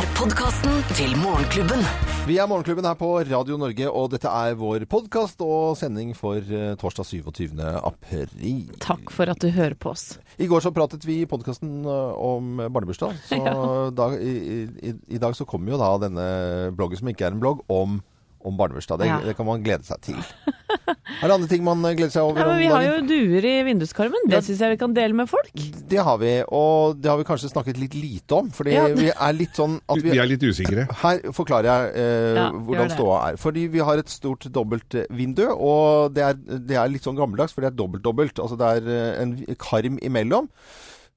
er podkasten til Morgenklubben. Vi er Morgenklubben her på Radio Norge, og dette er vår podkast og sending for eh, torsdag 27. april. Takk for at du hører på oss. I går så pratet vi i podkasten om barnebursdag. Så da, i, i, i dag så kommer jo da denne bloggen, som ikke er en blogg, om, om barnebursdag. Det, Ja. det kan man glede seg til. Er det andre ting man gleder seg over Ja, men om vi har jo duer i vinduskarmen. Det syns jeg vi kan dele med folk. Det har vi, og det har vi kanskje snakket litt lite om. Fordi Ja. vi er litt sånn at Vi er litt usikre. Her forklarer jeg eh, Ja, hvordan ståa er. Fordi vi har et stort dobbeltvindu, og det er, det er litt sånn gammeldags, for det er dobbelt-dobbelt. Altså det er eh, en karm imellom.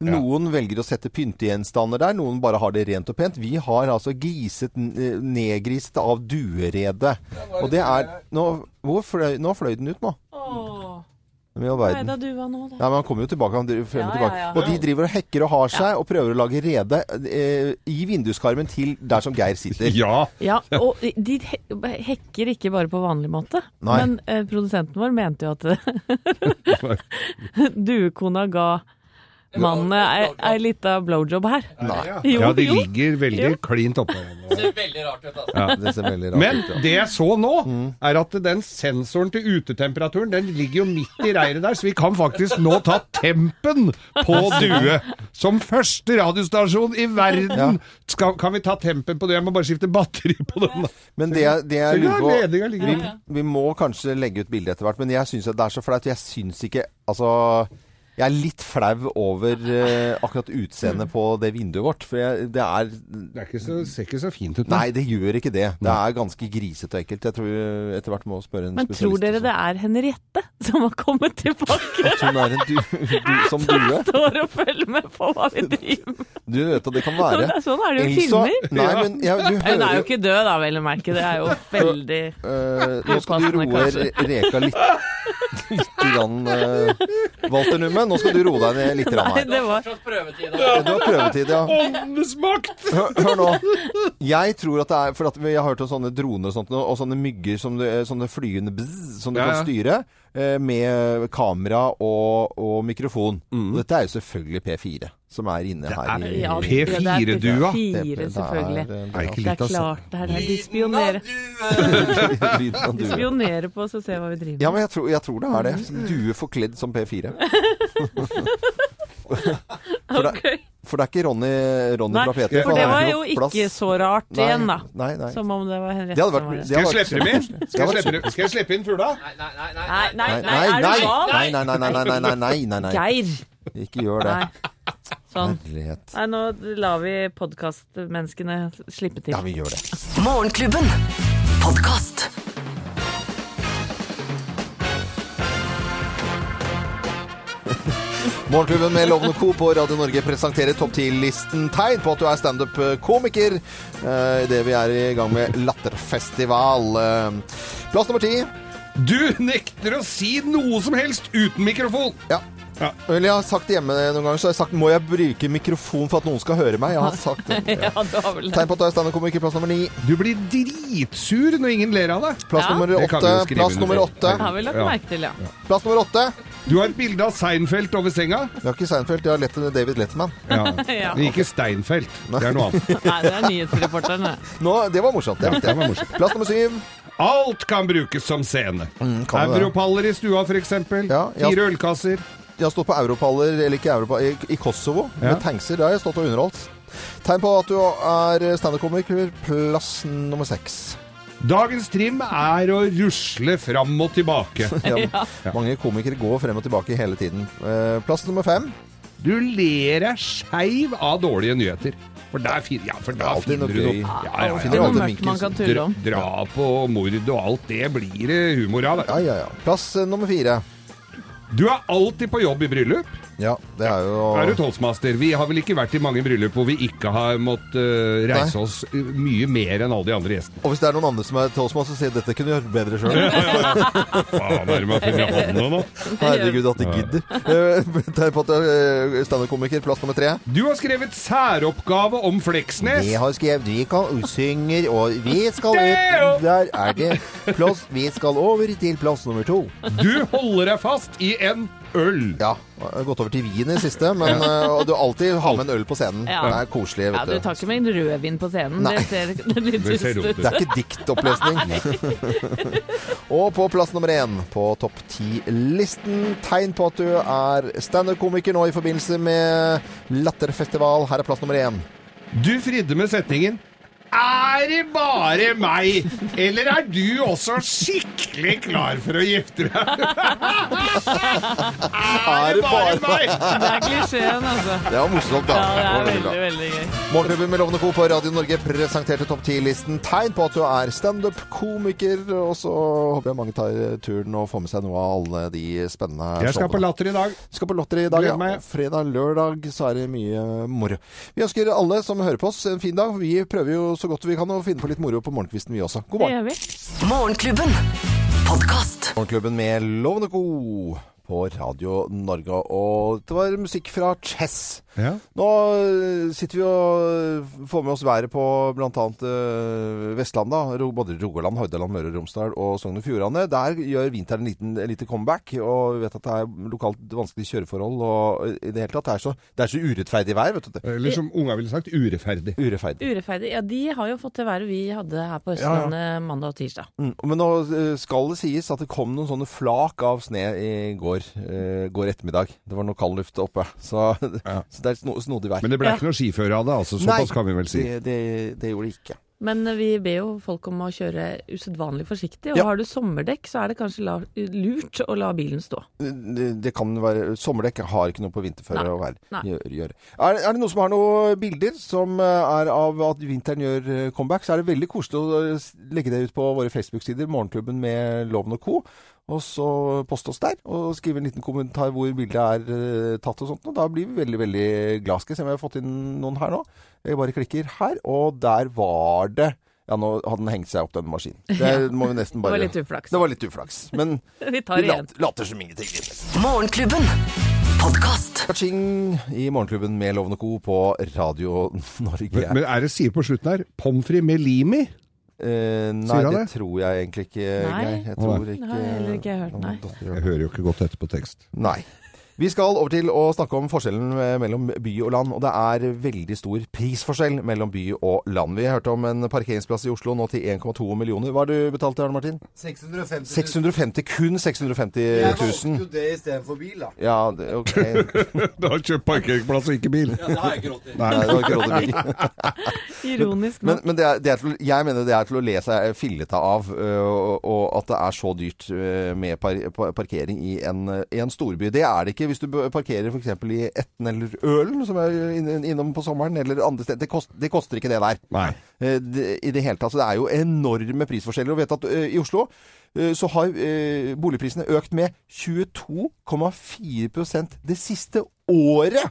Noen velger å sette pyntegjenstander der, noen bare har det rent og pent. Vi har altså griset, eh, nedgriset av duerede. Og det er Nå, hvor fløy, nå fløy den ut nå. Åh. Nei verden. da dua nå, da. Ja, men Han kommer jo tilbake. Han frem og Ja, tilbake. ja, ja. Og de driver og hekker og har seg og prøver å lage rede eh, i vinduskarmen til der som Geir sitter. Ja. Ja, og de hekker ikke bare på vanlig måte. Nei. Men eh, produsenten vår mente jo at duekona ga mannen ei, ei lita blowjob her. Nei. Jo, ja, de ligger veldig klint oppå hverandre. Det ser veldig rart Men ut. ja. det jeg så nå, er at den sensoren til utetemperaturen, den ligger jo midt i reiret der, så vi kan faktisk nå ta tempen på Due. Som første radiostasjon i verden skal, kan vi ta tempen på det. Jeg må bare skifte batteri på den. Men det, det jeg lurer på vi, vi må kanskje legge ut bilde etter hvert, men jeg syns det er så flaut. Jeg syns ikke Altså jeg er litt flau over eh, akkurat utseendet på det vinduet vårt. For jeg, det er Det er ikke så, ser ikke så fint ut. Nei, det gjør ikke det. Det er ganske grisete og ekkelt. Jeg tror vi etter hvert må spørre en Men tror dere det er Henriette som har kommet tilbake? At hun er en du, du, som due? Står og følger med på hva vi driver med. Du vet at det kan være. Sånn er det jo i Elsa- filmer. Nei, men ja, du Hun er jo ikke død, da, vel å merke. Det er jo veldig Eh, nå skal du roe. Re- Reka litt, litt grann, uh, Walter Numme, nå skal du roe deg ned litt grann Nei, her. det var Du har prøvetid, ja. Åndenes makt! Hør, hør nå. Jeg tror at det er For at vi har hørt om sånne droner og sånt, og sånne mygger, som du, sånne flyende bzz, som du Ja, kan styre, eh, med kamera og, og mikrofon. Mm. Og dette er jo selvfølgelig P4 som er inne her. er i- Ja, P4-dua. P4, selvfølgelig. Det er, Er ikke Det litt er klart det her. De spionerer. De spionerer på oss og ser hva vi driver Ja, men jeg tror, jeg tror det er det. Due forkledd som P4. For det, Ok. For det er ikke Ronny, Ronny nei, fra For det var jo ikke så rart nei, igjen, da. Nei, nei. Som om det var Henriette som var Skal jeg? Skal jeg slippe inn fugla? Nei, nei, nei. Nei, nei. Nei, nei, nei, nei, nei, nei, nei. Geir. Ikke gjør det. Sånn. Nei, nå lar vi podkastmenneskene slippe til. Ja, vi gjør det. Morgenklubben. Podkast. Morgenklubben med Lovende Co. på Radio Norge presenterer topp 10-listen tegn på at du er standup-komiker uh, idet vi er i gang med Latterfestival. Eh, plass nummer ti. Du nekter å si noe som helst uten mikrofon! Ja. Ja. Eller jeg har sagt hjemme noen ganger, så har jeg sagt må jeg bruke mikrofon for at noen skal høre meg. Jeg har sagt det. Ja, ja, har Tegn på at du er standup-komiker. Plass nummer ni. Du blir dritsur når ingen ler av deg. Plass Ja. nummer åtte. Plass nummer åtte. har vi lagt merke til, ja. Plass nummer åtte. Du har et bilde av Seinfeld over senga. Jeg har ikke Seinfeld, jeg har lett David Letterman. Ja. Ja. Men ikke Steinfeld. Det er noe annet. Nei, det er nyhetsreporteren. det. Nå, det var morsomt. Det Det var morsomt. Plass nummer syv. Alt kan brukes som scene. Mm. Europaller i stua, f.eks. Ja, ja. Fire ølkasser. Jeg har stått på europaller, eller ikke europaller, i, i Kosovo Ja. med tankser. Der har jeg stått og underholdt. Tegn på at du er standup-komiker. Plass nummer seks. Dagens trim er å rusle fram og tilbake. Ja, Mange komikere går frem og tilbake hele tiden. Eh, plass nummer fem. Du ler deg skeiv av dårlige nyheter. For der, fin ja, for er der finner du noe. Ja, ja, ja, finner ja. noe mørkt man kan tulle om. drap og mord og alt, det blir det humor av. Ja, ja, ja. Plass eh, nummer fire. Du er alltid på jobb i bryllup. Ja, det er jo Er du toastmaster? Vi har vel ikke vært i mange bryllup hvor vi ikke har måttet uh, reise Nei. oss eh, mye mer enn alle de andre gjestene. Og hvis det er noen andre som er toastmaster, så sier dette kunne du gjort bedre sjøl. Faen, er det med å finne hånda nå? Herregud, at de gidder. Eh, Tegn på at du er eh, standup-komiker. Plass nummer tre. Du har skrevet særoppgave om Fleksnes. Vi har skrevet Vi kan synger, og vi skal ut Der er det plass. Vi skal over til plass nummer to. Du holder deg fast i en øl. Ja, gått over til vin i det siste, men eh, og du alltid har med en øl på scenen. Ja. Det er koselig, Ja, vet du tar ikke med en rødvin på scenen. Nei. Det ser litt Det ser dumt ut. Det er ikke diktopplesning. og på plass nummer én på topp ti-listen tegn på at du er standup-komiker nå i forbindelse med Latterfestival. Her er plass nummer én. Du fridde med setningen Er det bare meg, eller er du også skikkelig klar for å gifte deg? er det bare meg? Det er klisjeen, altså. Det var morsomt, da. Ja, det er veldig, veldig gøy. Morgenklubben med Lovende Co. på Radio Norge presenterte topp 10-listen. Tegn på at du er standup-komiker. Og så håper jeg mange tar turen og får med seg noe av alle de spennende Jeg skal på showene. Latter i dag. Skal på Latter i dag, ja. Fredag, lørdag så er det mye moro. Vi ønsker alle som hører på oss en fin dag. Vi prøver jo så godt vi kan å finne på litt moro på morgenkvisten vi også. God morgen. Det gjør vi. Morgenklubben. Podkast. Morgenklubben med Lovende Co. på Radio Norge. Og det var musikk fra Chess. Ja. Nå øh, sitter vi og får med oss været på bl.a. Uh, Vestlandet. da. Både Rogaland, Hordaland, Møre og Romsdal og Sogn og Fjordane. Der gjør vinteren en liten, lite comeback. Og vi vet at det er lokalt vanskelige kjøreforhold. Og i det hele tatt, det er så, det er så urettferdig vær, vet du. Eller som unga ville sagt, urettferdig. Urettferdig. Urettferdig. Ja, de har jo fått det været vi hadde her på Østlandet mandag og tirsdag. Mm. Men nå skal det sies at det kom noen sånne flak av sne i går, øh, går ettermiddag. Det var noe kald luft oppe. Så, Ja. så det er sno, snodig vær. Men det ble Ja. ikke noe skiføre av det, altså. Såpass kan vi vel si. Det, det, det gjorde det ikke. Men vi ber jo folk om å kjøre usedvanlig forsiktig. Og Ja. har du sommerdekk, så er det kanskje la, lurt å la bilen stå. Det, det kan være Sommerdekk har ikke noe på vinterføre Nei. å være, gjøre. gjøre. Er, er det noen som har noen bilder som eh, er av at vinteren gjør eh, comeback, så er det veldig koselig å eh, legge det ut på våre Facebook-sider, Morgenklubben med Loven og Co. Og så poste oss der, og skrive en liten kommentar hvor bildet er eh, tatt og sånt. Og da blir vi veldig, veldig glad. Skal vi se om vi har fått inn noen her nå. Jeg bare klikker her, og der var det Ja, nå hadde den hengt seg opp, den maskinen. Det må vi nesten Det var litt uflaks. Det var litt uflaks. Men Vi tar vi det lat, later som ingenting. Morgenklubben. Podcast. Kaching i Morgenklubben med Lovende Co. på Radio Norge. Men, men er det sier på slutten her pommes frites med limi? Eh, nei, det det? tror jeg egentlig ikke, Nei. Geir. Jeg tror nei. ikke Det har jeg heller ikke hørt, nei. Jeg hører jo ikke godt etter på tekst. Nei. Vi skal over til å snakke om forskjellen eh, mellom by og land. Og det er veldig stor prisforskjell mellom by og land. Vi hørte om en parkeringsplass i Oslo nå til 1,2 millioner. Hva har du betalt, Arne Martin? 650 000. 650 Kun 650 Jeg valgte 000. jo det istedenfor bil, da. Ja, det, ok. Du har kjøpt parkeringsplass og ikke bil. Ja, det har jeg ikke råd til. Nei, det var ikke råd til bil. Ironisk Men, nok. men det er, det er til, jeg mener det er til å le seg fillete av, og, og at det er så dyrt med par, par, parkering i en, i en storby. Det er det ikke hvis du parkerer f.eks. i Etten eller Ølen, som er innom på sommeren, eller andre steder. Det, kost, det koster ikke det der. Nei. Eh, det, I det hele tatt. Så det er jo enorme prisforskjeller. Og vet at øh, i Oslo øh, så har boligprisene økt med 22,4% det siste året!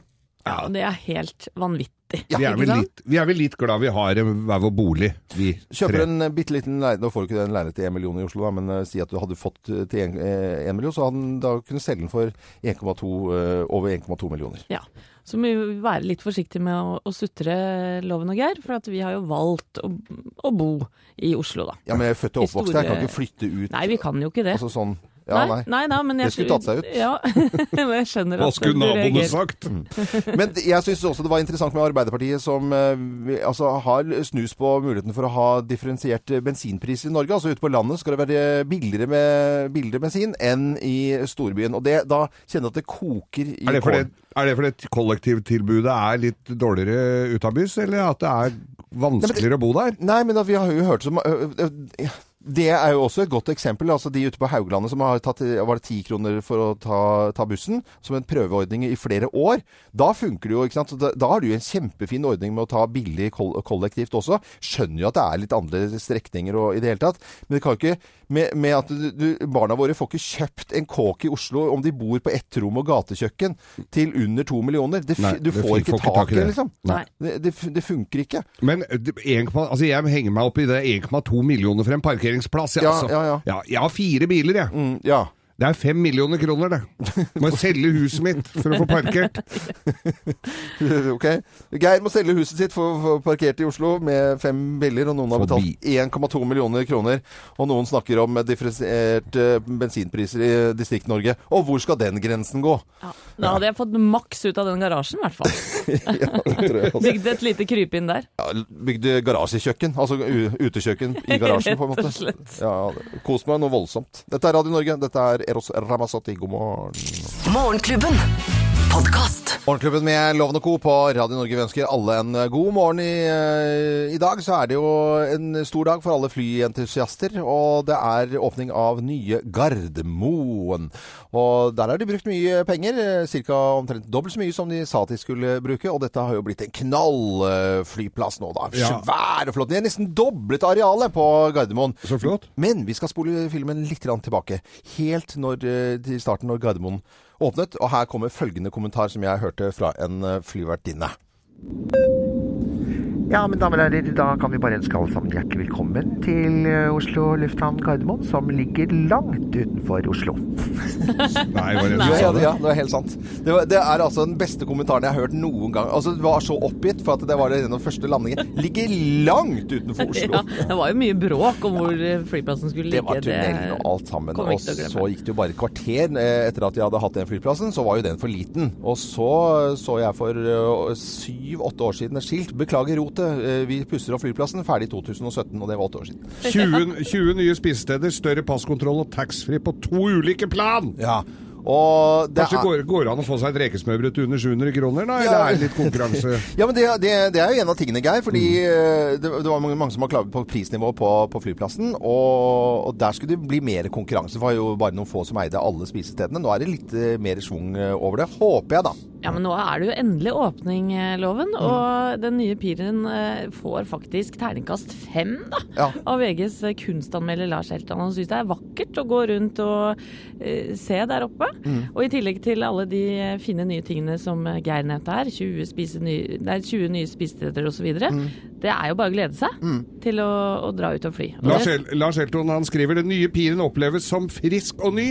Ja, det er helt vanvittig. Ja, Vi er, vel litt, vi er vel litt glad vi har eh, hver vår bolig, vi Kjøper tre. en eh, bitte liten leilighet Nå får du ikke den leiligheten til 1 million i Oslo, da, men uh, si at du hadde fått til 1, eh, 1 million, så hadde den da kunne selge den for 1, 2, uh, over 1,2 millioner. Ja. Så må vi være litt forsiktige med å, å sutre Loven og Geir, for at vi har jo valgt å, å bo i Oslo, da. Ja, men jeg er født og oppvokst her, kan ikke flytte ut. Nei, vi kan jo ikke det. Altså sånn Ja, nei. nei, nei, men jeg, Det skulle tatt seg ut. Ja, men jeg skjønner Hva skulle naboene sagt? Men jeg syns også det var interessant med Arbeiderpartiet, som eh, altså, har snus på muligheten for å ha differensiert bensinpris i Norge. Altså ute på landet skal det være billigere med billigere bensin enn i storbyen. Og det, da kjenner jeg at det koker i Er det fordi, kålen. er det fordi kollektivtilbudet er litt dårligere ut av bys, eller at det er vanskeligere å bo der? Nei, men da, vi har jo hørt som øh, øh, ø, Det er jo også et godt eksempel. altså De ute på Hauglandet som har tatt var det ti kroner for å ta, ta bussen, som en prøveordning i flere år. Da funker det jo. ikke sant? Da, da har du jo en kjempefin ordning med å ta billig koll kollektivt også. Skjønner jo at det er litt andre strekninger og i det hele tatt. Men det kan jo ikke med, med at du, du, barna våre får ikke kjøpt en kåk i Oslo om de bor på ett rom og gatekjøkken til under to millioner. Det, Nei, du får ikke får ikke tak i det, liksom. Det, det, det funker ikke. Men eh, 1, altså jeg henger meg opp i det 1,2 millioner for en parkeringsplass. jeg, Ja, altså. ja, ja. jeg har fire biler, jeg. Mm, ja. Det er fem millioner kroner, det. Må selge huset mitt for å få parkert. ok. Geir må selge huset sitt for å få parkert i Oslo med fem biler, og noen har betalt 1,2 millioner kroner. Og noen snakker om differensierte bensinpriser i Distrikt-Norge. Og hvor skal den grensen gå? Ja. Da hadde jeg fått maks ut av den garasjen, i hvert fall. ja, det tror jeg også. Bygd et lite krypinn der. Ja, bygde garasjekjøkken, altså utekjøkken i garasjen, på en måte. Rett og slett. Ja, Kos meg noe voldsomt. Dette er Radio Norge. Dette er Eros Ramazzotti. God morgen. Morgenklubben. Podkast. Morgenklubben med Loven og Co. på Radio Norge. Vi ønsker alle en god morgen. I, eh, I dag så er det jo en stor dag for alle flyentusiaster. Og det er åpning av nye Gardermoen. Og der har de brukt mye penger. Ca. omtrent dobbelt så mye som de sa at de skulle bruke. Og dette har jo blitt en knallflyplass nå, da. Ja. Svær og flott. De har nesten doblet arealet på Gardermoen. Så flott. Men vi skal spole filmen litt tilbake. Helt når, eh, til starten når Gardermoen åpnet. Og her kommer følgende kommentar som jeg hørte fra en eh, flyvertinne. Ja, men damer og herrer, da kan vi bare ønske alle sammen hjertelig velkommen til eh, Oslo lufthavn Gardermoen, som ligger langt utenfor Oslo. Nei, var det du sa det? ja, det er helt sant. Det, var, det er altså den beste kommentaren jeg har hørt noen gang. Altså, Det var så oppgitt for at det var den første landingen. Ligger langt utenfor Oslo. Ja, det var jo mye bråk om hvor ja. flyplassen skulle Det var tunnelen og alt sammen. Og så gikk det jo bare et kvarter eh, etter at de hadde hatt den flyplassen, så var jo den for liten. Og så så jeg for syv-åtte år siden et skilt. Beklager rotet, eh, vi pusser opp flyplassen. Ferdig i 2017, og det var åtte år siden. 20, 20 nye spisesteder, større passkontroll og taxfree på to ulike plan! Ja. Og det Kanskje går, går det an å få seg et rekesmørbrød til under 700 kroner, da? Eller Ja. er det litt konkurranse? Ja, men det, det, det er jo en av tingene, Geir. Fordi Mm. eh, det, det var mange, mange som har klaget på prisnivået på, på flyplassen. Og, og der skulle det bli mer konkurranse. For Det var jo bare noen få som eide alle spisestedene. Nå er det litt eh, mer schwung eh, over det. Håper jeg, da. Ja, men nå er det jo endelig åpning, eh, loven. Mm. Og den nye piren eh, får faktisk terningkast fem, da. Ja. Av VGs eh, kunstanmelder Lars Heltan. Han syns det er vakkert å gå rundt og uh, se der oppe. Mm. Og i tillegg til alle de fine nye tingene som Geir nevnte her, 20, spise nye, nei, 20 nye spisesteder osv., Mm. det er jo bare å glede seg til å, å dra ut og fly. Og Lars, Lars Elton han skriver den nye piren oppleves som frisk og ny.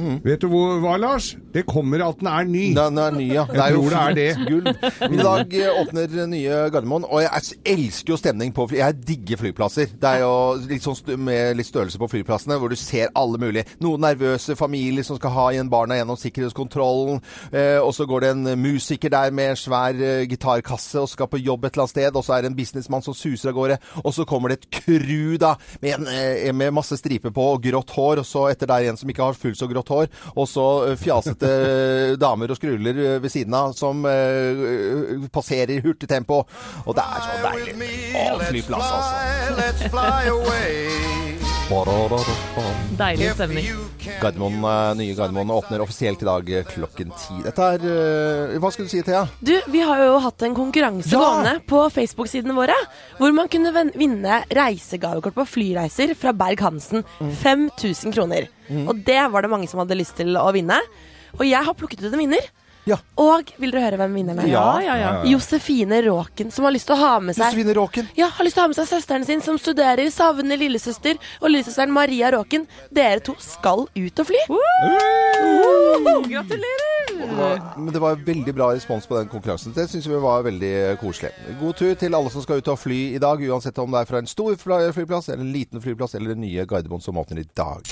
Mm. Vet du hvor, hva, Lars? Det kommer at den er ny. Den er ny, ja. Jeg tror det er det. I dag eh, åpner nye Gardermoen, og jeg elsker jo stemning på fly. Jeg digger flyplasser. Det er jo litt sånn med litt størrelse på flyplassene, hvor du ser alle mulige. Noen nervøse familier som skal ha igjen barna gjennom sikkerhetskontrollen. Eh, og så går det en musiker der med svær eh, gitarkasse og skal på jobb et eller annet sted. Og så er det en businessmann som suser av gårde. Og så kommer det et crew da, med, en, med masse striper på og grått hår. Og så etter der en som ikke har fullt så grått hår. Og så eh, fjasete damer og skruller eh, ved siden av som uh, passerer i hurtigtempo. Og det er så deilig. Å, flyplass, altså. Deilig stemning. Gardermoen, eh, nye Gardermoen åpner offisielt i dag eh, klokken ti. Dette er eh, Hva skulle du si, Thea? Du, vi har jo hatt en konkurranse Ja! gående på Facebook-sidene våre, hvor man kunne vinne reisegavekort på flyreiser fra Berg-Hansen. 5000 kroner. Og det var det mange som hadde lyst til å vinne. Og jeg har plukket ut en vinner. Ja. Og vil dere høre hvem vinneren er? Ja, ja, ja. Josefine Råken, som har lyst til å ha med seg Josefine Råken. ja, har lyst til å ha med seg søsteren sin, som studerer, savner lillesøster, og lillesøsteren Maria Råken. Dere to skal ut og fly. Gratulerer! Men det var veldig bra respons på den konkurransen. Det syns vi var veldig koselig. God tur til alle som skal ut og fly i dag, uansett om det er fra en stor flyplass, eller en liten flyplass, eller den nye Gardermoen som åpner i dag.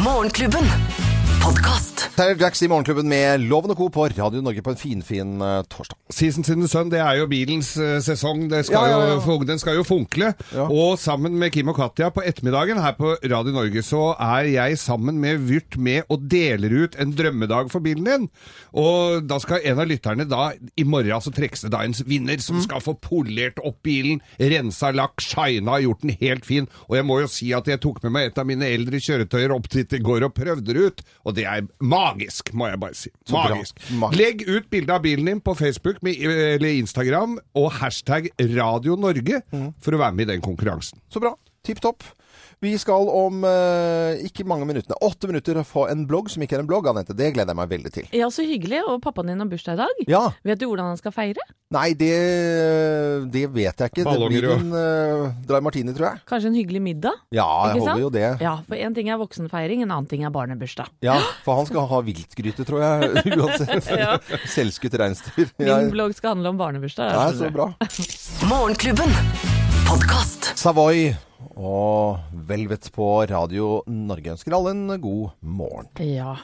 Morgenklubben. Podkast. Tyler Jacks i Morgenklubben med Loven og Co. på Radio Norge på en finfin fin, uh, torsdag. Season in the Sun, det er jo bilens uh, sesong. Det skal Ja, ja, ja. Jo, den skal jo funkle. Ja. Og sammen med Kim og Katja på ettermiddagen her på Radio Norge, så er jeg sammen med Vyrt med og deler ut en drømmedag for bilen din. Og da skal en av lytterne da, i morgen altså trekkes det da en vinner Mm. skal få polert opp bilen, rensa lakk, shina, gjort den helt fin. Og jeg må jo si at jeg tok med meg et av mine eldre kjøretøyer opp dit i går og prøvde det ut. Og det er magisk, må jeg bare si. Magisk. Legg ut bilde av bilen din på Facebook med, eller Instagram og hashtag Radio Norge Mm. for å være med i den konkurransen. Så bra. Tipp topp. Vi skal om eh, ikke mange minuttene, åtte minutter, få en blogg som ikke er en blogg, Anette. Det gleder jeg meg veldig til. Ja, så hyggelig. Og pappaen din har bursdag i dag. Ja. Vet du hvordan han skal feire? Nei, det, det vet jeg ikke. Ballonger det blir en uh, dry martini, tror jeg. Kanskje en hyggelig middag? Ja, jeg Ikke sant? holder jo det. Ja, for én ting er voksenfeiring, en annen ting er barnebursdag. Ja, for han skal ha viltgryte, tror jeg. Uansett. Ja. Selvskutt reinsdyr. Min blogg skal handle om barnebursdag. Ja, er så bra. Morgenklubben. Podcast. Savoy og Velvet på Radio Norge ønsker alle en god morgen. Ja.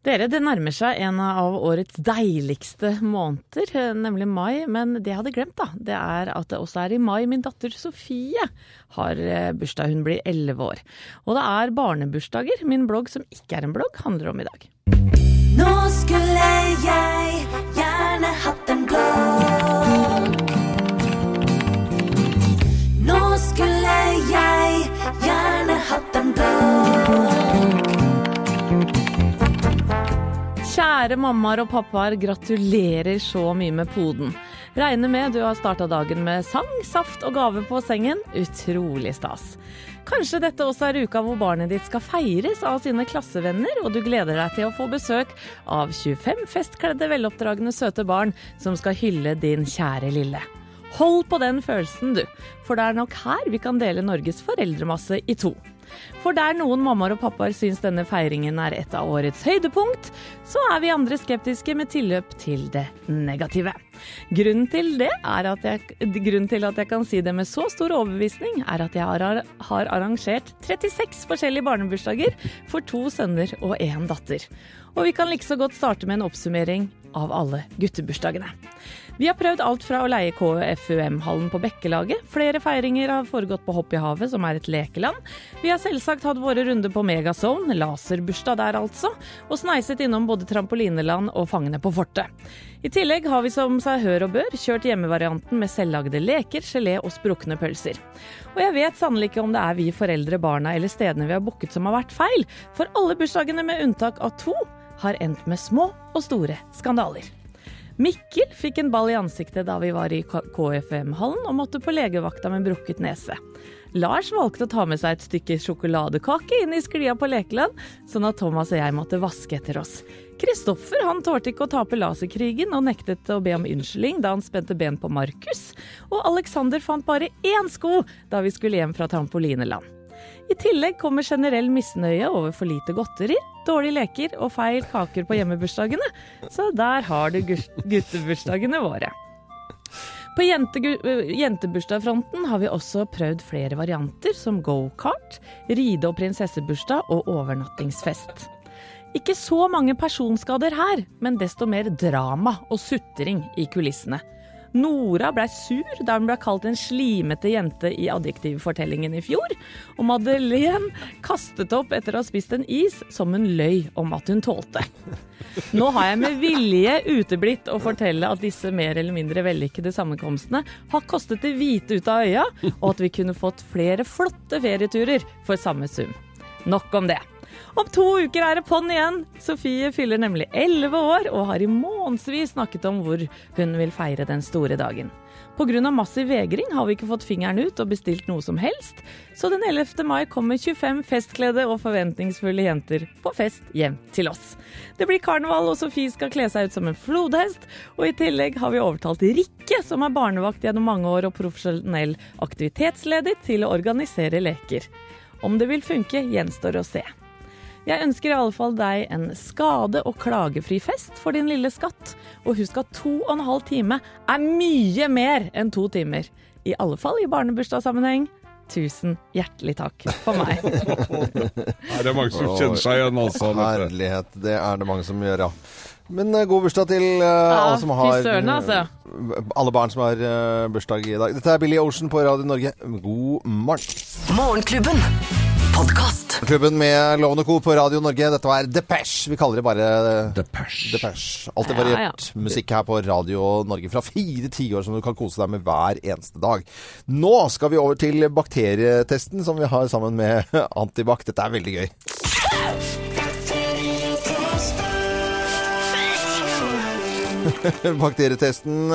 Dere, det nærmer seg en av årets deiligste måneder, nemlig mai. Men det jeg hadde glemt, da, det er at det også er i mai min datter Sofie har eh, bursdag. Hun blir elleve år. Og det er barnebursdager min blogg, som ikke er en blogg, handler om i dag. Nå skulle jeg gjerne hatt en blogg. Kjære mammaer og pappaer, gratulerer så mye med poden. Regner med du har starta dagen med sang, saft og gave på sengen. Utrolig stas. Kanskje dette også er uka hvor barnet ditt skal feires av sine klassevenner, og du gleder deg til å få besøk av 25 festkledde, veloppdragne, søte barn som skal hylle din kjære lille. Hold på den følelsen, du, for det er nok her vi kan dele Norges foreldremasse i to. For der noen mammaer og pappaer syns denne feiringen er et av årets høydepunkt, så er vi andre skeptiske med tilløp til det negative. Grunnen til det jeg, grunnen til at jeg kan si det med så stor overbevisning, er at jeg har, har arrangert 36 forskjellige barnebursdager for to sønner og én datter. Og vi kan like så godt starte med en oppsummering av alle guttebursdagene. Vi har prøvd alt fra å leie KFUM-hallen på Bekkelaget. Flere feiringer har foregått på Hopp i havet, som er et lekeland. Vi har selvsagt hatt våre runder på Megazone, laserbursdag der altså, og sneiset innom både trampolineland og Fangene på fortet. I tillegg har vi som seg hør og bør kjørt hjemmevarianten med selvlagde leker, gelé og sprukne pølser. Og jeg vet sannelig ikke om det er vi foreldre, barna eller stedene vi har booket som har vært feil, for alle bursdagene med unntak av to har endt med små og store skandaler. Mikkel fikk en ball i ansiktet da vi var i KFM-hallen og måtte på legevakta med brukket nese. Lars valgte å ta med seg et stykke sjokoladekake inn i sklia på lekeland, sånn at Thomas og jeg måtte vaske etter oss. Kristoffer han tålte ikke å tape laserkrigen og nektet å be om unnskyldning da han spente ben på Markus. Og Alexander fant bare én sko da vi skulle hjem fra trampolineland. I tillegg kommer generell misnøye over for lite godteri, dårlige leker og feil kaker på hjemmebursdagene. Så der har du guttebursdagene våre. På øh, jentebursdagsfronten har vi også prøvd flere varianter, som gokart, ride- og prinsessebursdag og overnattingsfest. Ikke så mange personskader her, men desto mer drama og sutring i kulissene. Nora blei sur da hun ble kalt en slimete jente i adjektivfortellingen i fjor. Og Madeleine kastet opp etter å ha spist en is som hun løy om at hun tålte. Nå har jeg med vilje uteblitt å fortelle at disse mer eller mindre vellykkede sammenkomstene har kostet det hvite ut av øya, og at vi kunne fått flere flotte ferieturer for samme sum. Nok om det. Om to uker er det på'n igjen. Sofie fyller nemlig elleve år og har i månedsvis snakket om hvor hun vil feire den store dagen. Pga. massiv vegring har vi ikke fått fingeren ut og bestilt noe som helst, så den 11. mai kommer 25 festkledde og forventningsfulle jenter på fest hjem til oss. Det blir karneval, og Sofie skal kle seg ut som en flodhest, og i tillegg har vi overtalt Rikke, som er barnevakt gjennom mange år og profesjonell aktivitetsleder, til å organisere leker. Om det vil funke, gjenstår å se. Jeg ønsker i alle fall deg en skade- og klagefri fest for din lille skatt. Og husk at to og en halv time er mye mer enn to timer. I alle fall i barnebursdagssammenheng. Tusen hjertelig takk for meg. Er det mange som kjenner seg igjen, altså? Herlighet, det er det mange som gjør, ja. Men eh, god bursdag til eh, alle som har søren, altså. eh, Alle barn som har uh, bursdag i dag. Dette er Billy Ocean på Radio Norge. God morgen. Morgenklubben. Podkast. Klubben med Lovende Co. på Radio Norge. Dette var Depeche. Vi kaller det bare Depeche. Depeche. Alltid Ja, ja. musikk her på Radio Norge fra fire tiår som du kan kose deg med hver eneste dag. Nå skal vi over til bakterietesten som vi har sammen med Antibac. Dette er veldig gøy. bakterietesten.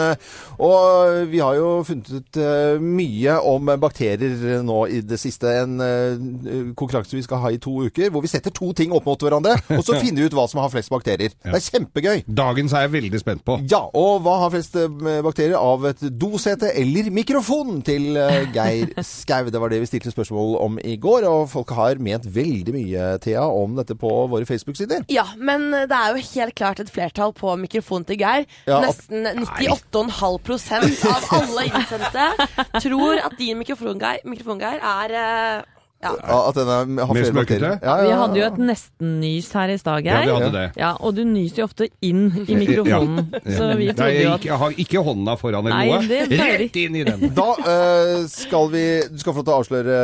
Og vi har jo funnet ut eh, mye om bakterier nå i det siste. En eh, konkurranse vi skal ha i to uker, hvor vi setter to ting opp mot hverandre, og så finner vi ut hva som har flest bakterier. Det er kjempegøy. Dagens er jeg veldig spent på. Ja, og hva har flest eh, bakterier av et dosete eller mikrofon til eh, Geir Skau? Det var det vi stilte spørsmål om i går, og folk har ment veldig mye, Thea, om dette på våre Facebook-sider. Ja, men det er jo helt klart et flertall på mikrofon til Geir. Ja, Nesten 98,5% av alle innsendte tror at din mikrofongeir, mikrofon, er uh, ja. At den er, har flere bakterier. Ja, Vi ja, hadde jo et nesten-nys her i stad, Geir. og du nyser jo ofte inn i mikrofonen. Så vi trodde jo at jeg har ikke hånda foran eller noe. Rett inn i den. Da uh, skal vi Du skal få lov til å avsløre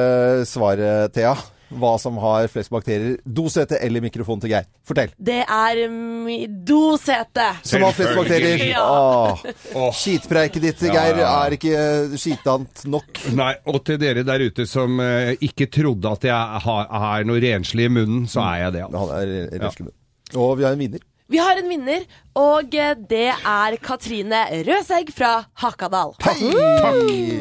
svaret, Thea. Hva som har flest bakterier. Dosete eller mikrofon til Geir. Fortell. Det er um, dosete. Som har flest bakterier. Ja. Åh. Åh. Skitpreiket ditt, Ja, Geir, ja. er ikke skitant nok. Nei, og til dere der ute som uh, ikke trodde at jeg har, har noe renslig i munnen, så er jeg det. altså. Han er røslemunn. Og vi har en vinner. Vi har en vinner, og eh, det er Katrine Røsegg fra Hakadal. Hei!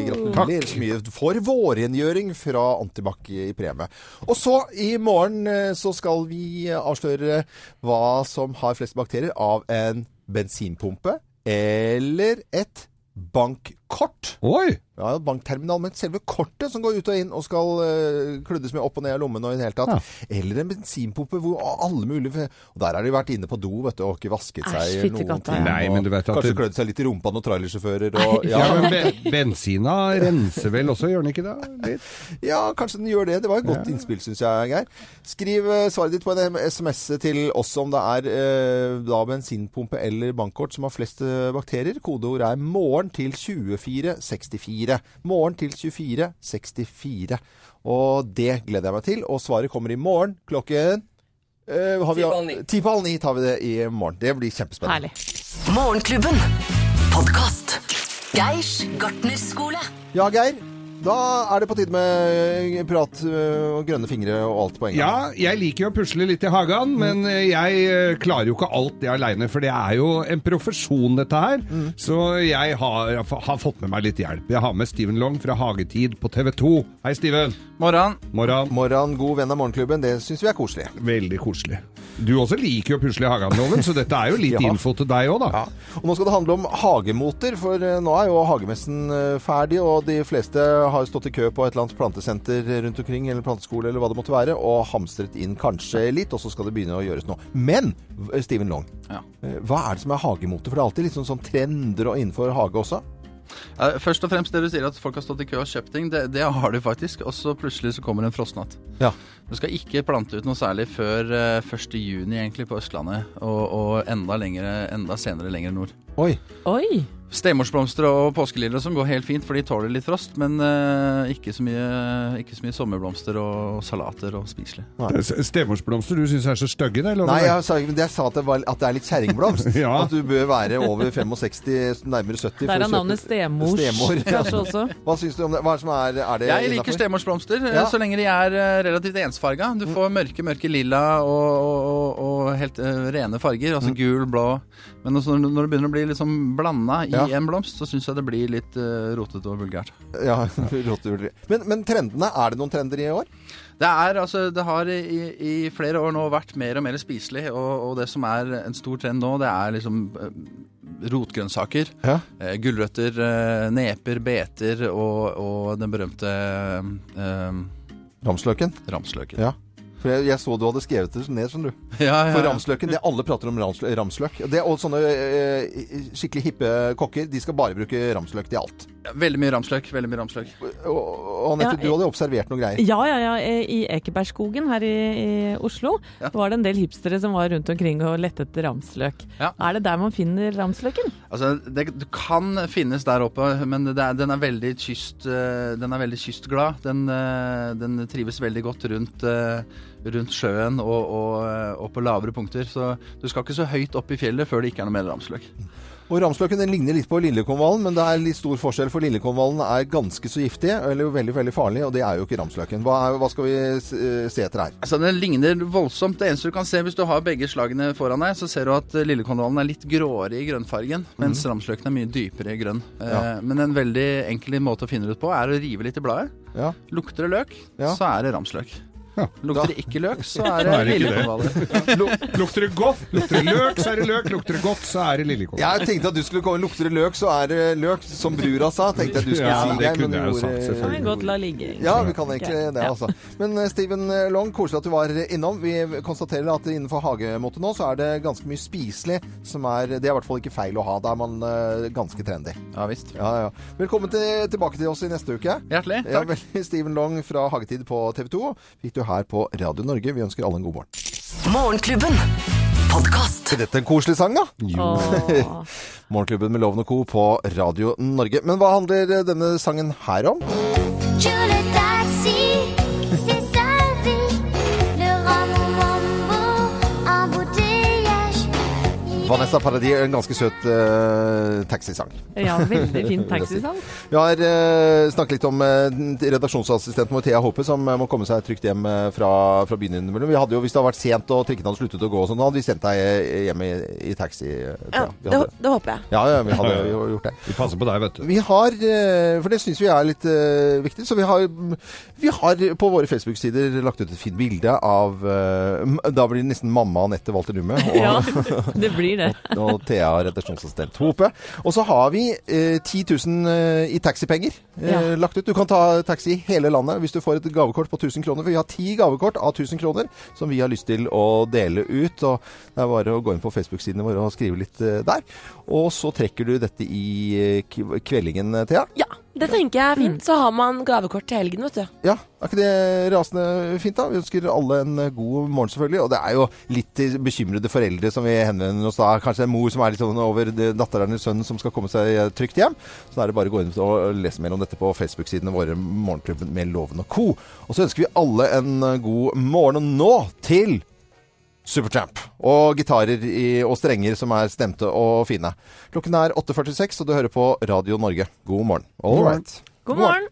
Gratulerer så mye. For vårrengjøring fra Antibac i premie. Og så i morgen eh, så skal vi avsløre hva som har flest bakterier av en bensinpumpe eller et bankkort. Oi! Ja, bankterminal, men selve kortet som går ut og inn og skal uh, kluddes med opp og ned av lommen og i det hele tatt. Eller en bensinpumpe hvor alle mulige Og der har de vært inne på do vet du, og ikke vasket Æsj, seg noen ting. ja. Nei, men du vet at Kanskje det- klødd seg litt i rumpa noen trailersjåfører og Ja, ja. men be bensina renser vel også, gjør den ikke det? Litt? Ja, kanskje den gjør det. Det var et godt innspill, syns jeg, Geir. Skriv eh, svaret ditt på en SMS til oss om det er eh, da bensinpumpe eller bankkort som har flest eh, bakterier. Kodeord er 'morgen til 2464'. Morgen til 2464. Og det gleder jeg meg til. Og svaret kommer i morgen klokken eh. Ti på halv ni tar vi det i morgen. Det blir kjempespennende. Herlig. Morgenklubben. Podkast. Geirs gartnerskole. Ja, Geir. Da er det på tide med prat øh, og grønne fingre og alt på en gang. Ja, jeg liker jo å pusle litt i hagen, men eh, jeg eh, klarer jo ikke alt det aleine. For det er jo en profesjon, dette her. Så jeg har, har fått med meg litt hjelp. Jeg har med Steven Long fra Hagetid på TV 2. Hei, Steven. Morran. Morran. Morgen, god venn av Morgenklubben. Det syns vi er koselig. Veldig koselig. Du også liker jo å pusle i hagen, Loven, så dette er jo litt Ja. info til deg òg, da. Ja. Og nå skal det handle om hagemoter, for øh, nå er jo hagemessen øh, ferdig, og de fleste har stått i kø på et eller annet plantesenter rundt omkring, eller planteskole, eller hva det måtte være, og hamstret inn kanskje litt, og så skal det begynne å gjøres noe. Men, Steven Long, Ja. øh, hva er det som er hagemoter? For det er alltid litt sånn, sånn trender og innenfor hage også. Ja, Først og fremst det du sier at folk har stått i kø og kjøpt ting, det, det har de faktisk. Og så plutselig så kommer en frostnatt. Ja. Du skal ikke plante ut noe særlig før eh, 1. juni egentlig på Østlandet, og, og enda, lengre, enda senere lenger nord. Oi. Oi! Stemorsblomster og påskeliljer sånn går helt fint, for de tåler litt frost, men uh, ikke, så mye, ikke så mye sommerblomster og salater og spiselig. Stemorsblomster du syns er så stygge, det? Nei, jeg sa, men jeg sa at det, var, at det er litt kjerringblomst. Ja. At du bør være over 65, nærmere 70. Der er navnet Stemors Stemor, kanskje også. Hva syns du om det? Hva er det som er, er det Jeg liker stemorsblomster, eh, Ja. så lenge de er eh, relativt ensfarga. Du får mørke, mørke lilla og, og, og helt uh, rene farger, altså gul, blå. Men også når, når det begynner å bli liksom blanda i Ja. En blomst, så syns jeg det blir litt uh, rotete og vulgært. Ja, rotete men, men trendene, er det noen trender i år? Det er, altså, det har i, i flere år nå vært mer og mer spiselig, og, og det som er en stor trend nå, det er liksom eh, rotgrønnsaker. Ja. Eh, gulrøtter, eh, neper, beter og, og den berømte eh, Ramsløken? ramsløken. Ja. For jeg, jeg så du hadde skrevet det ned, skjønner du. Ja, ja, For ramsløken, det Alle prater om ramsløk. ramsløk. Det, og sånne eh, skikkelig hippe kokker, de skal bare bruke ramsløk til alt. Veldig mye ramsløk. veldig mye ramsløk. Og, Anette, Ja, du hadde observert noen greier. Ja, ja, ja. I Ekebergskogen her i, i Oslo Ja. var det en del hipstere som var rundt omkring og lette etter ramsløk. Ja. Er det der man finner ramsløken? Altså, det, det kan finnes der oppe, men det er, den er veldig kyst, eh, den er veldig kystglad. Den, eh, den trives veldig godt rundt, eh, rundt sjøen og, og, eh, og på lavere punkter. Så du skal ikke så høyt opp i fjellet før det ikke er noe mer ramsløk. Og Ramsløken den ligner litt på lillekonvallen, men det er litt stor forskjell, for lillekonvallen er ganske så giftig, eller veldig, veldig farlig, og det er jo ikke ramsløken. Hva, er, hva skal vi eh, se etter her? Altså, Den ligner voldsomt. Det eneste du kan se hvis du har begge slagene foran deg, så ser du at eh, lillekonvallen er litt gråere i grønnfargen, mens ramsløken er mye dypere i grønn. Ja. Men en veldig enkel måte å finne det ut på er å rive litt i bladet. Ja. Lukter det løk, Ja. så er det ramsløk. Ja. Lukter det ikke løk, så er det det ikke lillekonvaller. Lukter det godt, lukter det løk, så er det løk. Lukter det godt, så er det liljekonvall. Jeg tenkte at du skulle komme Lukter det løk, så er det løk, som brura sa. Tenkte jeg du skulle Ja, si det kunne jeg jo sagt, selvfølgelig. Kan godt la ligge. Ja, vi kan egentlig det, altså. Men eh, Steven Long, koselig at du var innom. Vi konstaterer at innenfor hagemåte nå, så er det ganske mye spiselig som er Det er i hvert fall ikke feil å ha. Da er man eh, ganske trendy. Ja visst. Ja, ja. Velkommen til, tilbake til oss i neste uke. Hjertelig. Takk. Ja, Steven Long fra Hagetid på TV 2 fikk du her på Radio Norge. Vi ønsker alle en god morgen. Morgenklubben. Podcast. Er dette en koselig sang, da? Jo. Morgenklubben med Loven og Co. på Radio Norge. Men hva handler denne sangen her om? Vanessa Paradis, en ganske søt uh, taxisang. Ja, veldig fin taxisang. Vi har uh, snakket litt om uh, redaksjonsassistenten vår Thea Håpe, som må komme seg trygt hjem fra, fra byen innimellom. Vi hadde jo, Hvis det hadde vært sent og trikkene hadde sluttet å gå, og sånn, hadde vi sendt deg hjem i, i taxi. Ja, det, det håper jeg. ja, ja, vi hadde jo gjort det. Vi passer på deg, vet du. Vi har, for det syns vi er litt viktig, så vi har, vi har på våre Facebook-sider lagt ut et fint bilde av Da blir det nesten mamma Anette Walter Numme. Og, Ja, det blir det. Og Thea, redaksjonsassistent Hope. Og så har vi eh, 10 000 eh, i taxipenger eh, Ja. lagt ut. Du kan ta taxi i hele landet hvis du får et gavekort på 1000 kroner. For vi har ti gavekort av 1000 kroner som vi har lyst til å dele ut. Og det er bare å gå inn på Facebook-sidene våre og skrive litt eh, der. Og så trekker du dette i eh, kv- kveldingen, eh, Thea. Ja, det tenker jeg er fint. Så har man gavekort til helgen, vet du. Ja, er ikke det rasende fint, da? Vi ønsker alle en god morgen, selvfølgelig. Og det er jo litt bekymrede foreldre som vi henvender oss da. Kanskje en mor som er litt sånn over datteren eller sønnen som skal komme seg trygt hjem. Så da er det bare å gå inn og lese mer om dette på Facebook-sidene våre, Morgenklubben med Loven og co. Og så ønsker vi alle en god morgen. Og nå til Supertramp. Og gitarer i, og strenger som er stemte og fine. Klokken er 8.46, og du hører på Radio Norge. God morgen. All right. God morgen.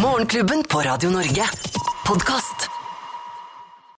Morgenklubben på Radio Norge. Podkast.